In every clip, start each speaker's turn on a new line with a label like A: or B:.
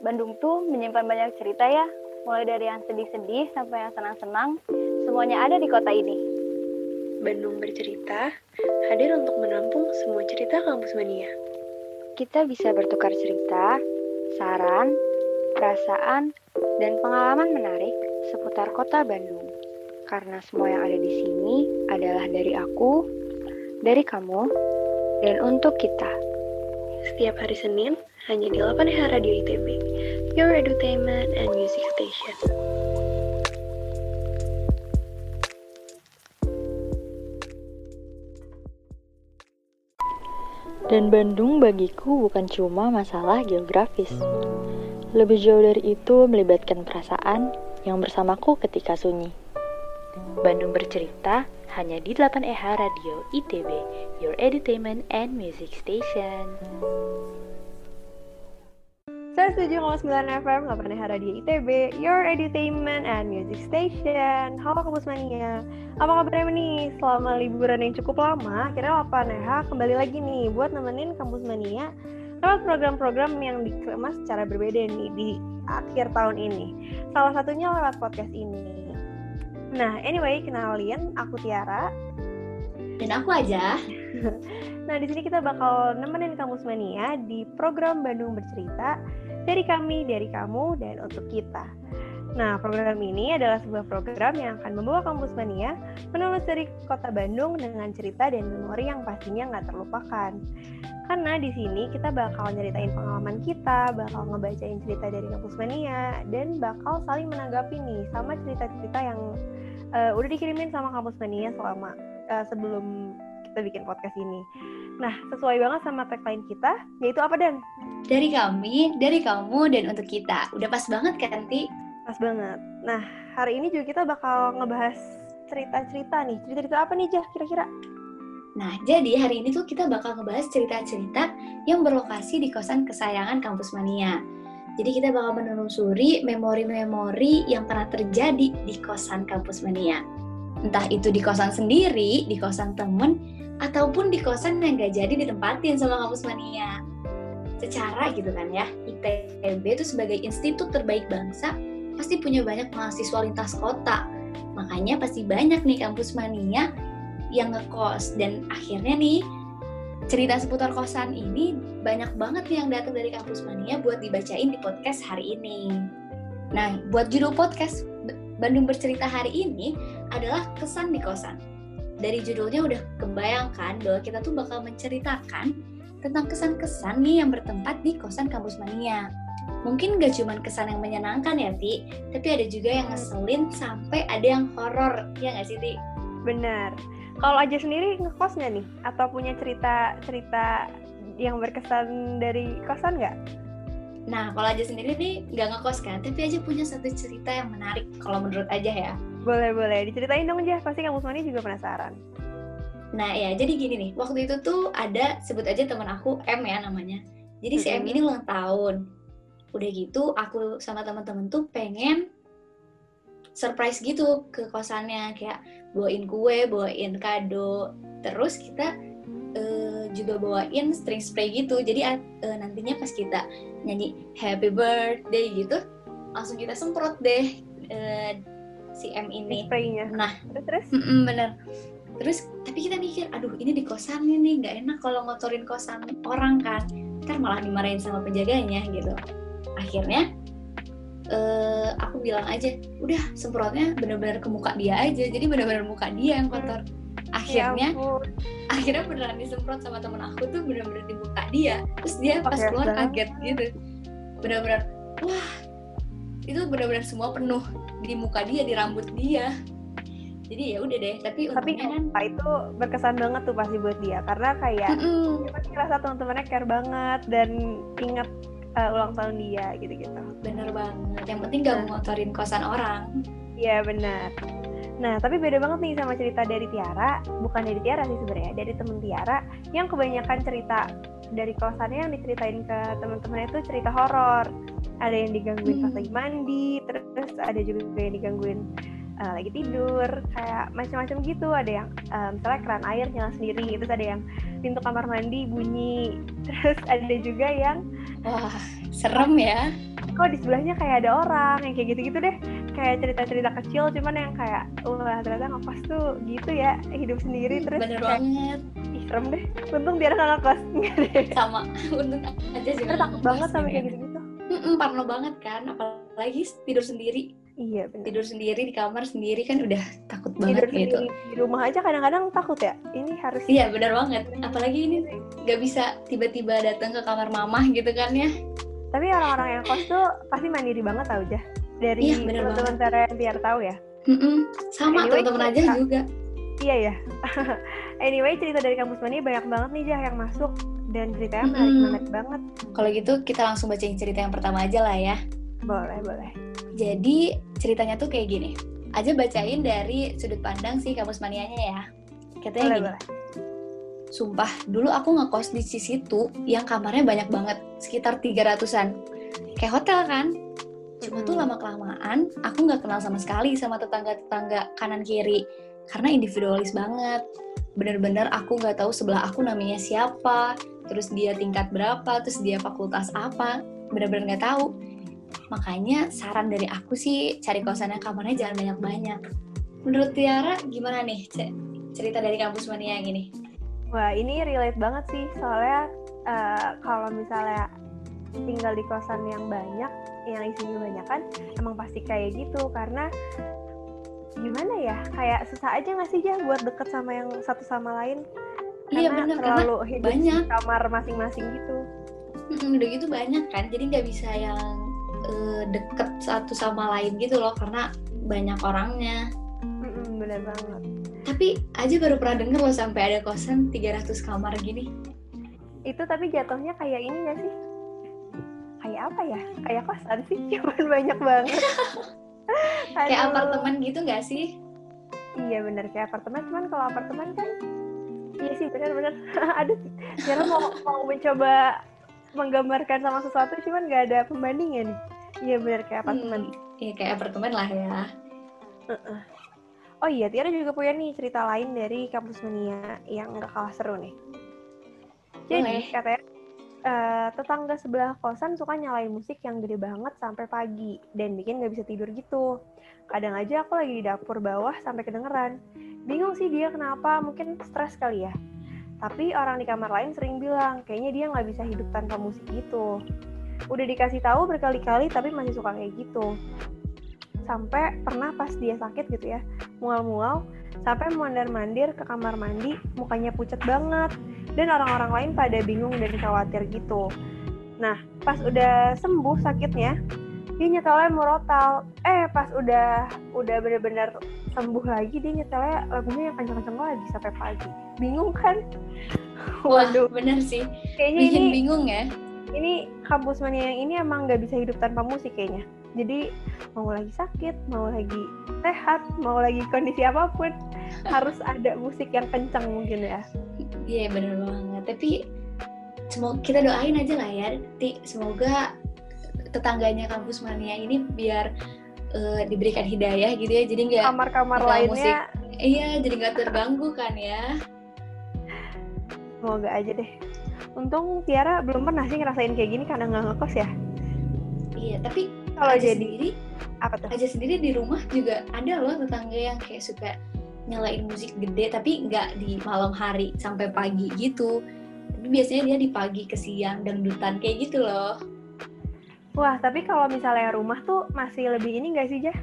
A: Bandung tuh menyimpan banyak cerita ya, mulai dari yang sedih-sedih sampai yang senang-senang, semuanya ada di kota ini.
B: Bandung bercerita hadir untuk menampung semua cerita kampus mania.
C: Kita bisa bertukar cerita, saran, perasaan, dan pengalaman menarik seputar kota Bandung. Karena semua yang ada di sini adalah dari aku, dari kamu, dan untuk kita.
B: Setiap hari Senin, hanya di 8H Radio ITB, Your Entertainment and Music Station.
D: Dan Bandung bagiku bukan cuma masalah geografis. Lebih jauh dari itu melibatkan perasaan yang bersamaku ketika sunyi. Bandung bercerita hanya di 8EH Radio ITB, Your Entertainment and Music Station.
E: 107,9 FM 8 Radio ITB, Your Entertainment and Music Station. Halo Kampus Mania, apa kabarnya nih? Selama liburan yang cukup lama, akhirnya 8 kembali lagi nih buat nemenin Kampus Mania lewat program-program yang dikemas secara berbeda nih di akhir tahun ini. Salah satunya lewat podcast ini. Nah, anyway, kenalin, aku Tiara.
F: Dan aku aja.
E: nah, di sini kita bakal nemenin Kampus Mania di program Bandung Bercerita dari kami, dari kamu, dan untuk kita. Nah, program ini adalah sebuah program yang akan membawa Kampus Mania menelusuri kota Bandung dengan cerita dan memori yang pastinya nggak terlupakan. Karena di sini kita bakal nyeritain pengalaman kita, bakal ngebacain cerita dari Kampus Mania, dan bakal saling menanggapi nih sama cerita-cerita yang uh, udah dikirimin sama Kampus Mania selama uh, sebelum kita bikin podcast ini. Nah, sesuai banget sama tagline kita, yaitu apa Dan?
F: Dari kami, dari kamu, dan untuk kita. Udah pas banget kan, Ti?
E: Pas banget. Nah, hari ini juga kita bakal ngebahas cerita-cerita nih. Cerita-cerita apa nih, Jah, kira-kira?
F: Nah, jadi hari ini tuh kita bakal ngebahas cerita-cerita yang berlokasi di kosan kesayangan Kampus Mania. Jadi kita bakal menelusuri memori-memori yang pernah terjadi di kosan Kampus Mania. Entah itu di kosan sendiri, di kosan temen, ataupun di kosan yang gak jadi ditempatin sama Kampus Mania. Secara gitu kan ya, ITB itu sebagai institut terbaik bangsa pasti punya banyak mahasiswa lintas kota. Makanya pasti banyak nih Kampus Mania yang ngekos dan akhirnya nih cerita seputar kosan ini banyak banget nih yang datang dari kampus mania buat dibacain di podcast hari ini. Nah, buat judul podcast Bandung bercerita hari ini adalah kesan di kosan. Dari judulnya udah kebayangkan bahwa kita tuh bakal menceritakan tentang kesan-kesan nih yang bertempat di kosan kampus mania. Mungkin gak cuma kesan yang menyenangkan ya, Ti, tapi ada juga yang ngeselin sampai ada yang horor, ya gak sih, Ti?
E: Benar. Kalau aja sendiri ngekos nggak nih? Atau punya cerita-cerita yang berkesan dari kosan nggak?
F: Nah, kalau aja sendiri nih nggak ngekos kan, tapi aja punya satu cerita yang menarik kalau menurut aja ya.
E: Boleh, boleh. Diceritain dong aja, pasti kamu semua juga penasaran.
F: Nah ya, jadi gini nih, waktu itu tuh ada, sebut aja teman aku, M ya namanya. Jadi si M ini ulang tahun. Udah gitu, aku sama teman-teman tuh pengen surprise gitu ke kosannya kayak bawain kue, bawain kado. Terus kita uh, juga bawain string spray gitu. Jadi uh, nantinya pas kita nyanyi happy birthday gitu, langsung kita semprot deh uh, si M ini.
E: Spraynya.
F: Nah,
E: terus terus.
F: Mm -mm, bener. Terus tapi kita mikir, aduh ini di kosan ini nggak enak kalau ngotorin kosan orang kan, kan malah dimarahin sama penjaganya gitu. Akhirnya uh, aku bilang aja udah semprotnya bener-bener ke muka dia aja jadi bener-bener muka dia yang kotor akhirnya ya akhirnya beneran disemprot sama temen aku tuh bener-bener di muka dia terus dia pas keluar kaget gitu bener-bener wah itu bener-bener semua penuh di muka dia di rambut dia jadi ya udah deh tapi
E: tapi kan itu berkesan banget tuh pasti buat dia karena kayak mm -mm. dia pasti ngerasa teman-temannya care banget dan ingat uh, ulang tahun dia gitu-gitu.
F: Bener banget. Yang penting gak ngotorin kosan orang.
E: Iya benar. Nah tapi beda banget nih sama cerita dari Tiara. Bukan dari Tiara sih sebenarnya, dari temen Tiara yang kebanyakan cerita dari kosannya yang diceritain ke teman-temannya itu cerita horor. Ada yang digangguin hmm. pas lagi mandi, terus ada juga yang digangguin uh, lagi tidur, kayak macam-macam gitu. Ada yang um, misalnya keran air nyala sendiri, terus ada yang pintu kamar mandi bunyi, terus ada juga yang
F: Wah, serem ya.
E: kok di sebelahnya kayak ada orang yang kayak gitu-gitu deh kayak cerita-cerita kecil cuman yang kayak wah ternyata ngekos tuh gitu ya hidup sendiri terus
F: bener
E: kayak
F: banget.
E: ih serem deh. Untung dia nggak ngekos
F: sama untung aja sih.
E: Takut banget sama kayak gitu-gitu.
F: Mm-mm, parno banget kan apalagi tidur sendiri.
E: Iya bener.
F: Tidur sendiri di kamar sendiri kan udah takut
E: tidur
F: banget gitu.
E: sendiri di rumah aja kadang-kadang takut ya ini harus
F: iya benar banget. Apalagi ini nggak bisa tiba-tiba datang ke kamar mamah gitu kan ya.
E: Tapi orang-orang yang kos tuh pasti mandiri banget tau aja dari
F: Iya,
E: teman-teman yang biar tahu ya
F: Mm-mm, sama
E: Anyway,
F: teman-teman aja juga
E: iya ya anyway cerita dari kampus mani banyak banget nih Jah yang masuk dan ceritanya
F: Mm-mm.
E: menarik-menarik banget
F: kalau gitu kita langsung bacain cerita yang pertama aja lah ya
E: boleh boleh
F: Jadi ceritanya tuh kayak gini. Aja bacain dari sudut pandang si kampus manianya ya. Katanya
E: boleh
F: gini.
E: boleh
F: Sumpah, dulu aku ngekos di situ yang kamarnya banyak banget, sekitar 300-an. Kayak hotel kan? Cuma tuh
E: Mm-mm.
F: lama-kelamaan, aku nggak kenal sama sekali sama tetangga-tetangga kanan kiri. Karena individualis banget. Bener-bener aku nggak tahu sebelah aku namanya siapa, terus dia tingkat berapa, terus dia fakultas apa. Bener-bener nggak tahu. Makanya saran dari aku sih cari kosan yang kamarnya jangan banyak-banyak. Menurut Tiara gimana nih ce- cerita dari kampus mania yang ini?
E: wah ini relate banget sih soalnya eh, kalau misalnya tinggal di kosan yang banyak yang isinya banyak kan emang pasti kayak gitu karena gimana ya kayak susah aja nggak sih Jah buat deket sama yang satu sama lain
F: Iya,
E: karena
F: bener, karena
E: terlalu hidup di
F: banyak.
E: kamar masing-masing gitu
F: udah gitu banyak kan, jadi nggak bisa yang eh, deket satu sama lain gitu loh karena banyak orangnya.
E: Bener banget
F: Tapi aja baru pernah denger loh sampai ada kosan 300 kamar gini.
E: itu tapi jatuhnya kayak ini gak sih kayak apa ya? Kayak kosan sih cuman banyak banget.
F: Kayak apartemen gitu nggak sih?
E: iya bener. Kayak apartemen cuman kalau apartemen kan iya sih bener-bener ada Tiara mau mau mencoba menggambarkan sama sesuatu cuman gak ada pembandingnya nih. Iya bener kayak apartemen.
F: Hmm, Iya kayak apartemen lah ya.
E: oh iya Tiara juga punya nih cerita lain dari kampus mania yang gak kalah seru nih. Jadi
F: Boleh.
E: katanya eh, tetangga sebelah kosan suka nyalain musik yang gede banget sampai pagi dan bikin nggak bisa tidur gitu. Kadang aja aku lagi di dapur bawah sampai kedengeran. Bingung sih dia kenapa, mungkin stres kali ya. Tapi orang di kamar lain sering bilang, kayaknya dia nggak bisa hidup tanpa musik gitu. Udah dikasih tahu berkali-kali tapi masih suka kayak gitu. Sampai pernah pas dia sakit gitu ya, mual-mual, sampai mondar-mandir ke kamar mandi, mukanya pucat banget dan orang-orang lain pada bingung dan khawatir gitu. Nah, pas udah sembuh sakitnya, dia nyetelnya murotal. Eh, pas udah udah bener-bener sembuh lagi, dia nyetelnya lagunya yang kenceng-kenceng lagi sampai pagi. Bingung kan?
F: Wah
E: Waduh,
F: bener sih,
E: kayaknya
F: bikin
E: ini
F: bingung ya.
E: ini kampus mania yang ini emang nggak bisa hidup tanpa musik kayaknya. Jadi mau lagi sakit, mau lagi sehat, mau lagi kondisi apa pun harus ada musik yang kencang mungkin ya.
F: Iya bener banget. Tapi semoga kita doain aja lah ya. Ti, semoga tetangganya kampus mania ini biar eh, diberikan hidayah gitu ya. Jadi nggak
E: Kamar-kamar lainnya
F: iya jadi nggak terganggu kan ya.
E: Semoga aja deh. Untung Tiara belum pernah sih ngerasain kayak gini karena nggak ngekos ya.
F: Iya tapi
E: Kalau jadi
F: sendiri
E: apa tuh?
F: aja sendiri di rumah juga ada loh tetangga yang kayak suka nyalain musik gede tapi nggak di malam hari sampai pagi gitu. Tapi biasanya dia di pagi ke siang dangdutan kayak gitu loh.
E: Wah, tapi kalau misalnya rumah tuh masih lebih ini nggak sih, Jah?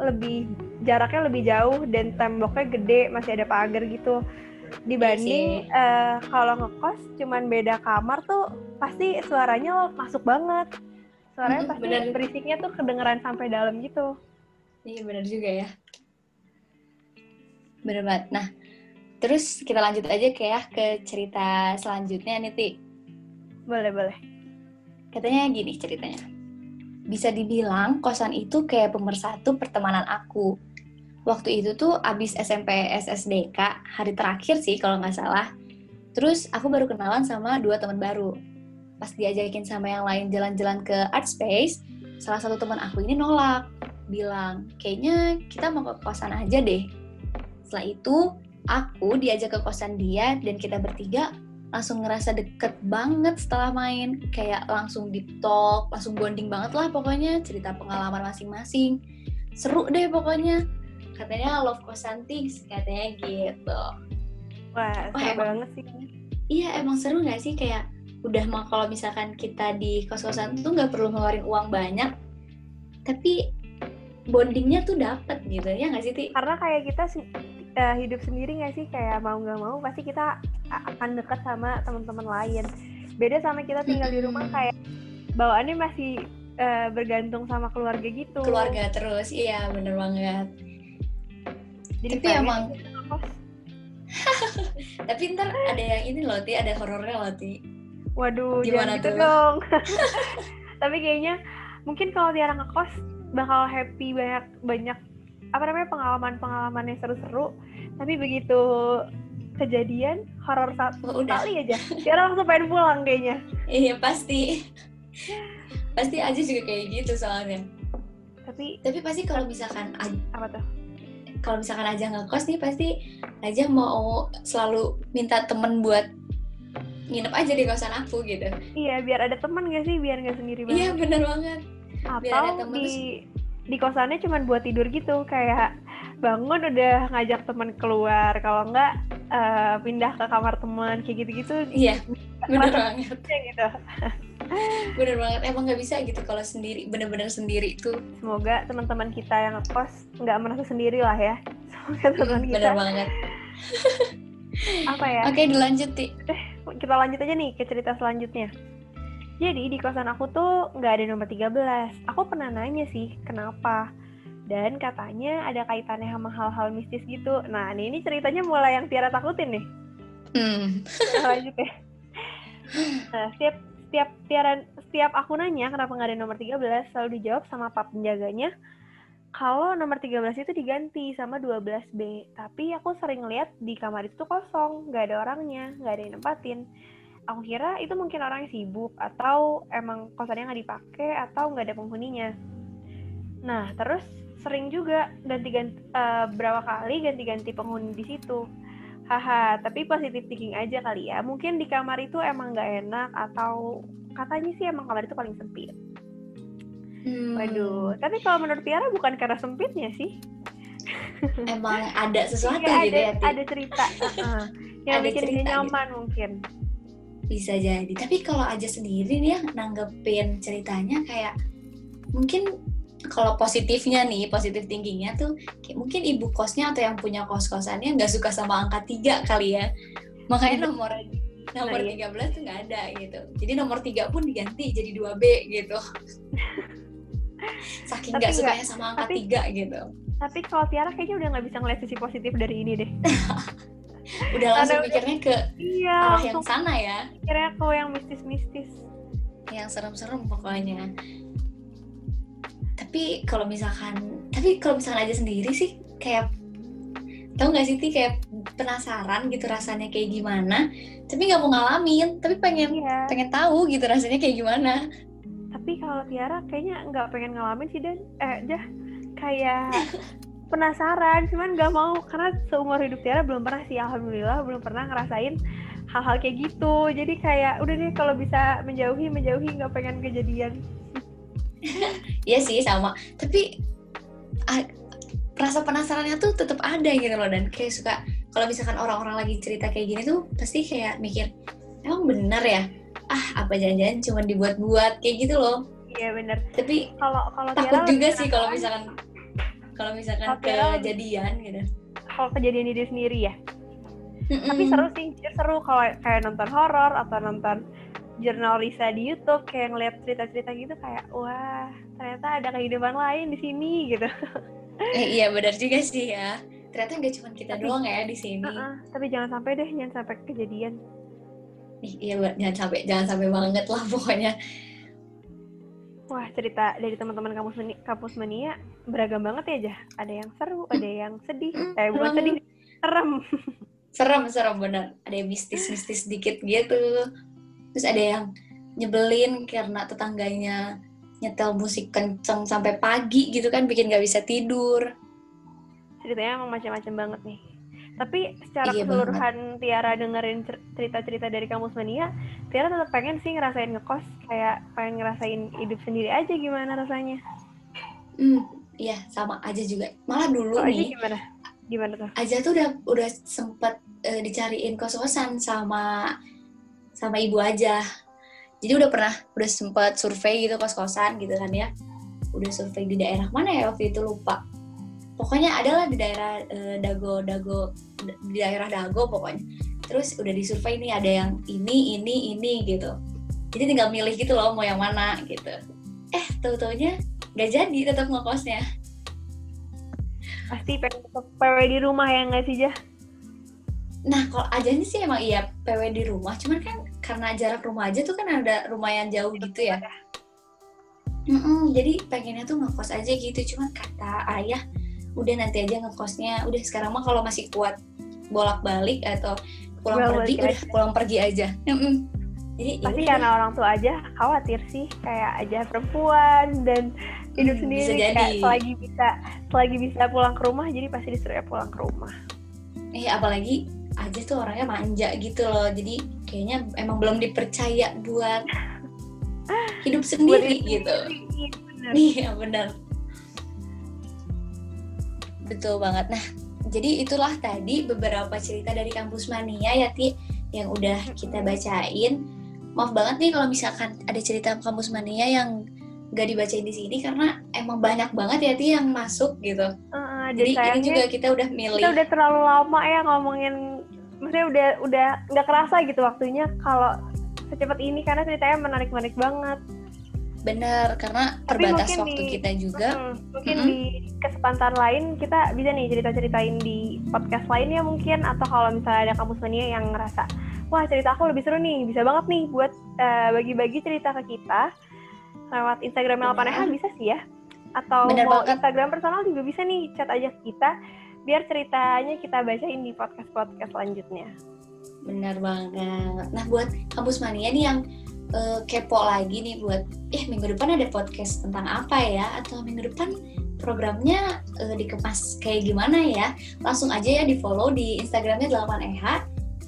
E: Lebih jaraknya lebih jauh dan temboknya gede, masih ada pagar gitu. Dibanding eh, kalau ngekos cuman beda kamar tuh pasti suaranya masuk banget. Suaranya
F: Mm-mm,
E: pasti
F: bener.
E: berisiknya tuh kedengeran sampai dalam gitu.
F: Iya benar juga ya. Bener banget. Nah, terus kita lanjut aja kayak ke cerita selanjutnya nih, Ti.
E: Boleh, boleh.
F: Katanya gini ceritanya. Bisa dibilang kosan itu kayak pemersatu pertemanan aku. Waktu itu tuh abis SMP SSDK, hari terakhir sih kalau nggak salah. Terus aku baru kenalan sama dua teman baru. Pas diajakin sama yang lain jalan-jalan ke art space, salah satu teman aku ini nolak. Bilang, kayaknya kita mau ke kosan aja deh. Setelah itu, aku diajak ke kosan dia dan kita bertiga langsung ngerasa deket banget setelah main kayak langsung deep talk langsung bonding banget lah pokoknya cerita pengalaman masing-masing seru deh pokoknya katanya love kosanting katanya gitu
E: Wah, seru
F: emang.
E: banget sih.
F: iya emang seru nggak sih kayak udah mah kalau misalkan kita di kos-kosan tuh nggak perlu ngeluarin uang banyak tapi bondingnya tuh dapet gitu ya nggak sih Ti?
E: Karena kayak kita eh, hidup sendiri nggak sih kayak mau nggak mau pasti kita akan dekat sama teman-teman lain. Beda sama kita tinggal di rumah kayak bawaannya masih eh, bergantung sama keluarga gitu.
F: keluarga terus iya bener banget
E: Jadi
F: tapi emang
E: ngekos.
F: tapi ntar ada yang ini loh Ti ada horornya loh Ti
E: Waduh,
F: Gimana
E: jangan gitu
F: tuh?
E: dong. Tapi kayaknya mungkin kalau Tiara ngekos bakal happy banyak banyak apa namanya pengalaman-pengalaman yang seru-seru. Tapi begitu kejadian horor satu
F: Oh, udah
E: kali aja, Tiara langsung pengen pulang kayaknya.
F: iya pasti pasti aja juga kayak gitu soalnya
E: Tapi
F: tapi pasti kalau misalkan
E: apa tuh?
F: kalau misalkan aja ngekos nih pasti aja mau selalu minta temen buat nginep aja di kosan aku gitu
E: Iya, biar ada teman gak sih? Biar nggak sendiri
F: iya
E: banget.
F: bener banget biar ada
E: Atau
F: teman
E: di di kosannya cuma buat tidur gitu, kayak bangun udah ngajak teman keluar, kalau nggak eh, pindah ke kamar teman kayak gitu-gitu
F: iya bener banget
E: gitu.
F: bener banget emang nggak bisa gitu kalau sendiri bener-bener sendiri tuh
E: Semoga teman-teman kita yang ngekos nggak merasa sendiri lah ya. Semoga teman kita
F: bener banget
E: apa ya?
F: oke dilanjut Ti
E: Kita lanjut aja nih ke cerita selanjutnya. Jadi di kosan aku tuh nggak ada nomor 13. Aku pernah nanya sih kenapa. Dan katanya ada kaitannya sama hal-hal mistis gitu. Nah ini, ini ceritanya mulai yang Tiara takutin nih.
F: hmm.
E: Nah, lanjut ya. Nah, setiap setiap Tiara setiap aku nanya kenapa nggak ada nomor 13 selalu dijawab sama pak penjaganya kalau nomor 13 itu diganti sama 12B. Tapi aku sering lihat di kamar itu kosong, nggak ada orangnya, nggak ada yang nempatin. Aku kira itu mungkin orang yang sibuk atau emang kosannya nggak dipakai atau nggak ada penghuninya. Nah, terus sering juga ganti-ganti eh, berapa kali ganti-ganti penghuni di situ. Haha, tapi positif thinking aja kali ya. Mungkin di kamar itu emang nggak enak atau katanya sih emang kamar itu paling sempit.
F: Hmm.
E: Waduh, tapi kalau menurut Tiara bukan karena sempitnya sih.
F: emang ada sesuatu
E: Iya,
F: gitu
E: ada,
F: ya Ti?
E: ada cerita heeh, yang
F: Ada
E: bikin dia
F: cerita gitu.
E: nyaman mungkin.
F: bisa jadi tapi kalau aja sendiri nih ya nanggepin ceritanya kayak mungkin kalau positifnya nih positif thinkingnya tuh kayak mungkin ibu kosnya atau yang punya kos kosannya nggak suka sama angka tiga kali ya makanya nomor nomor
E: Nah, iya.
F: 13 tuh nggak ada gitu jadi nomor tiga pun diganti jadi 2B gitu saking nggak sukanya sama angka
E: tapi-
F: tiga gitu
E: Tapi kalau Tiara kayaknya udah nggak bisa ngeliat sisi positif dari ini deh.
F: udah langsung
E: Karena-
F: mikirnya ke
E: Iya,
F: arah yang sana ya
E: kira ke yang mistis-mistis.
F: yang serem-serem pokoknya. Tapi kalau misalkan, tapi kalau misalkan aja sendiri sih kayak tau nggak sih Ti kayak penasaran gitu rasanya kayak gimana, tapi nggak mau ngalamin, tapi pengen
E: Iya.
F: pengen tahu gitu rasanya kayak gimana.
E: Tapi kalau Tiara kayaknya nggak pengen ngalamin sih dan eh jah kayak penasaran, cuman nggak mau karena seumur hidup Tiara belum pernah sih, alhamdulillah belum pernah ngerasain hal-hal kayak gitu. Jadi kayak udah deh kalau bisa menjauhi menjauhi nggak pengen kejadian.
F: Iya sih sama, tapi rasa penasarannya tuh tetap ada gitu loh dan kayak suka kalau misalkan orang-orang lagi cerita kayak gini tuh pasti kayak mikir emang bener ya ah apa jangan-jangan cuma dibuat-buat kayak gitu loh
E: Iya bener.
F: tapi
E: Kalau kalau
F: takut juga sih kalau misalkan kalau misalkan kejadian gitu
E: kalau kejadian diri sendiri ya. Tapi
F: Mm-mm.
E: seru sih, seru kalau kayak nonton horor atau nonton jurnal Lisa di YouTube kayak ngeliat cerita-cerita gitu kayak wah ternyata ada kehidupan lain di sini gitu.
F: Eh, iya benar juga sih ya ternyata nggak cuma kita
E: Tapi-
F: doang ya di sini
E: Heeh, tapi jangan sampai deh, jangan sampai kejadian.
F: Ih, iya jangan sampai jangan sampai banget lah pokoknya
E: Wah cerita dari teman-teman kampus meni, kampus mania beragam banget ya Jah. Ada yang seru, ada yang sedih. Eh bukan
F: Serem.
E: sedih, serem.
F: serem serem bener ada yang mistis mistis dikit gitu terus ada yang nyebelin karena tetangganya nyetel musik kenceng sampai pagi gitu kan bikin nggak bisa tidur
E: Ceritanya emang macam-macam banget nih. Tapi secara
F: Iya
E: keseluruhan Tiara dengerin cer- cerita-cerita dari kampus mania, Tiara tetap pengen sih ngerasain ngekos, kayak pengen ngerasain hidup sendiri aja gimana rasanya.
F: Hmm, iya sama aja juga. Malah dulu
E: aja
F: nih,
E: gimana? Gimana tuh?
F: aja tuh udah udah sempet eh, dicariin kos-kosan sama sama ibu aja. Jadi udah pernah udah sempet survei gitu kos-kosan gitu kan ya. Udah survei di daerah mana ya waktu itu lupa. Pokoknya adalah di daerah eh, Dago Dago di daerah Dago pokoknya. Terus udah disurvei nih ada yang ini ini ini gitu. Jadi tinggal milih gitu loh mau yang mana gitu. Eh tahu-taunya nggak jadi tetap ngekosnya.
E: Pasti PW di rumah ya nggak sih, Jah?
F: Nah, kalau ajanya sih emang iya PW di rumah, cuman kan karena jarak rumah aja tuh kan ada lumayan jauh gitu ya. Mm-mm, jadi pengennya tuh ngekos aja gitu, cuman kata ayah udah nanti aja ngekosnya, udah sekarang mah kalau masih kuat bolak-balik atau pulang pergi udah
E: aja.
F: pulang pergi aja. Mm-mm. Jadi ya
E: Pasti
F: udah
E: karena orang tua aja khawatir sih, kayak aja perempuan dan hidup
F: Hmm,
E: sendiri
F: bisa
E: kayak
F: jadi.
E: selagi bisa selagi bisa pulang ke rumah jadi pasti disuruh ya pulang ke rumah.
F: eh apalagi aja tuh orangnya manja gitu loh. Jadi kayaknya emang belum dipercaya buat hidup sendiri
E: diri
F: gitu.
E: sendiri.
F: Iya benar. Betul banget. Nah, jadi itulah tadi beberapa cerita dari kampus mania ya Ti yang udah kita bacain. Maaf banget nih kalau misalkan ada cerita kampus mania yang gak dibacain di sini karena emang banyak banget ya Ti yang masuk gitu.
E: Dan
F: Jadi ini juga kita udah milih.
E: kita udah terlalu lama ya ngomongin maksudnya udah udah nggak kerasa gitu waktunya kalau secepat ini karena ceritanya menarik-menarik banget.
F: Bener karena
E: Tapi
F: terbatas waktu
E: di-
F: kita juga.
E: Hmm, mungkin
F: Mm-mm.
E: di kesempatan lain kita bisa nih cerita-ceritain di podcast lainnya mungkin atau kalau misalnya ada kampus mania yang ngerasa wah cerita aku lebih seru nih bisa banget nih buat eh, bagi-bagi cerita ke kita lewat Instagram
F: Benar.
E: Panehan bisa sih ya atau mau
F: banget.
E: Instagram personal juga bisa nih chat aja ke kita biar ceritanya kita bacain di podcast-podcast selanjutnya.
F: Bener banget. Nah buat kampus mania nih yang eh, kepo lagi nih buat, eh minggu depan ada podcast tentang apa ya? Atau minggu depan programnya eh, dikemas kayak gimana ya? Langsung aja ya di follow di Instagramnya 8EH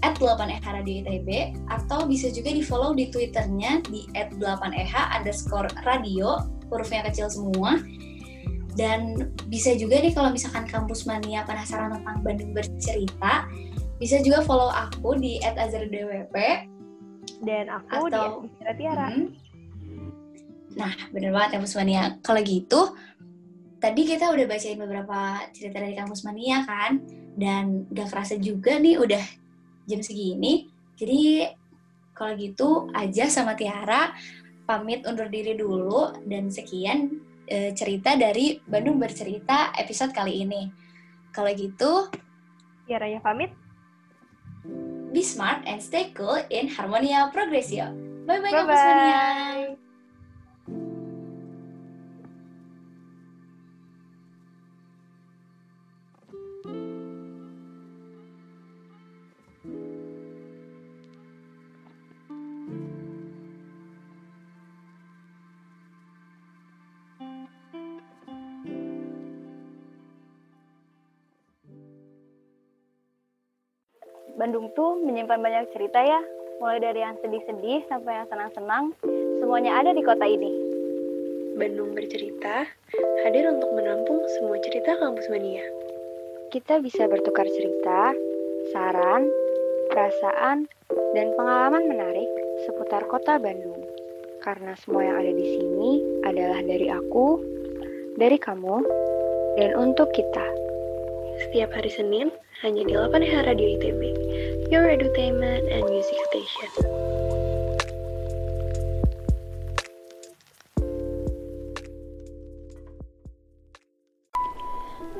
F: at 8EH Radio ITB atau bisa juga di follow di Twitternya di at 8EH underscore radio hurufnya kecil semua dan bisa juga nih kalau misalkan kampus mania penasaran tentang Bandung bercerita bisa juga follow aku di @azardwp.
E: Dan aku
F: Atau-
E: di Tiara Tiara.
F: Hmm. Nah, bener banget kampus mania. Kalau gitu, tadi kita udah bacain beberapa cerita dari kampus mania kan, dan gak kerasa juga nih udah jam segini. Jadi kalau gitu aja sama Tiara pamit undur diri dulu dan sekian eh, cerita dari Bandung bercerita episode kali ini. Kalau gitu,
E: Tiaranya pamit.
F: Be smart and stay cool in Harmonia Progresio. Bye bye,
E: Bye-bye.
F: Kampus Mania.
A: Bandung tuh menyimpan banyak cerita ya, mulai dari yang sedih-sedih sampai yang senang-senang, semuanya ada di kota ini.
B: Bandung bercerita hadir untuk menampung semua cerita kampus mania.
C: Kita bisa bertukar cerita, saran, perasaan, dan pengalaman menarik seputar kota Bandung. Karena semua yang ada di sini adalah dari aku, dari kamu, dan untuk kita.
B: Setiap hari Senin hanya di 8H Radio ITB, Your Entertainment and Music Station.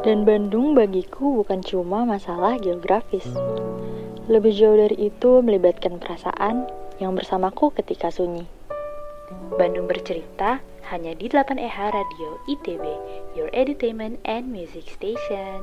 D: Dan Bandung bagiku bukan cuma masalah geografis. Lebih jauh dari itu melibatkan perasaan yang bersamaku ketika sunyi. Bandung bercerita hanya di 8EH Radio ITB, Your Entertainment and Music Station.